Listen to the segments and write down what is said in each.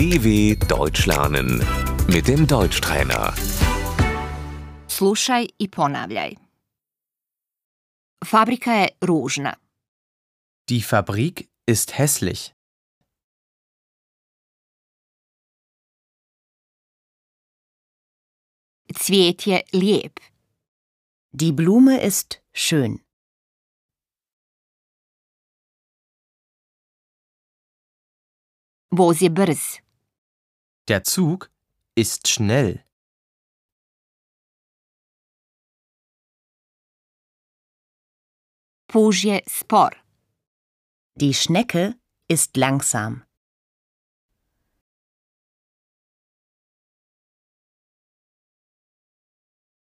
DW Deutsch lernen mit dem Deutschtrainer. Slušaj i ponavljaj. Fabrika je ružna. Die Fabrik ist hässlich. Cvijet je lijep. Die Blume ist schön. Voz je brz. Der Zug ist schnell. Je spor. Die Schnecke ist langsam.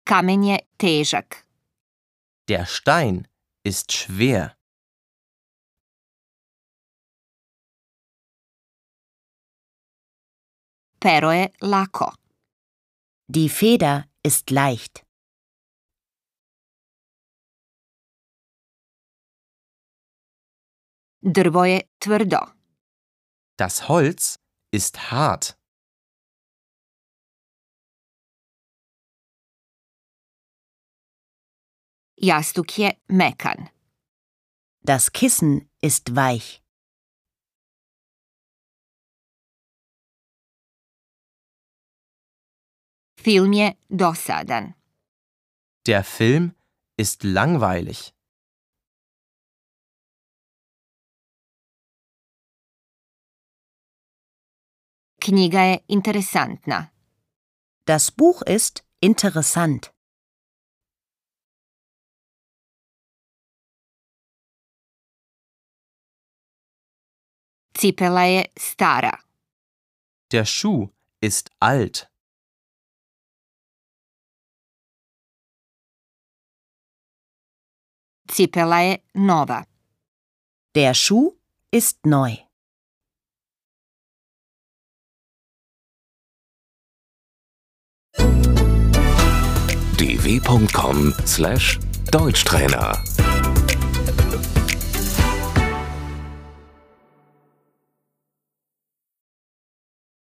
Kamen je težak. Der Stein ist schwer. Pero lako. Die Feder ist leicht. Drvo je tvrdo. Das Holz ist hart. Jastuk je mekan. Das Kissen ist weich. Film je dosadan. Der Film ist langweilig. Knjiga je interesantna. Das Buch ist interessant. Cipela je stara. Der Schuh ist alt. Cipela je nova. Der Schuh ist neu. dw.com/deutschtrainer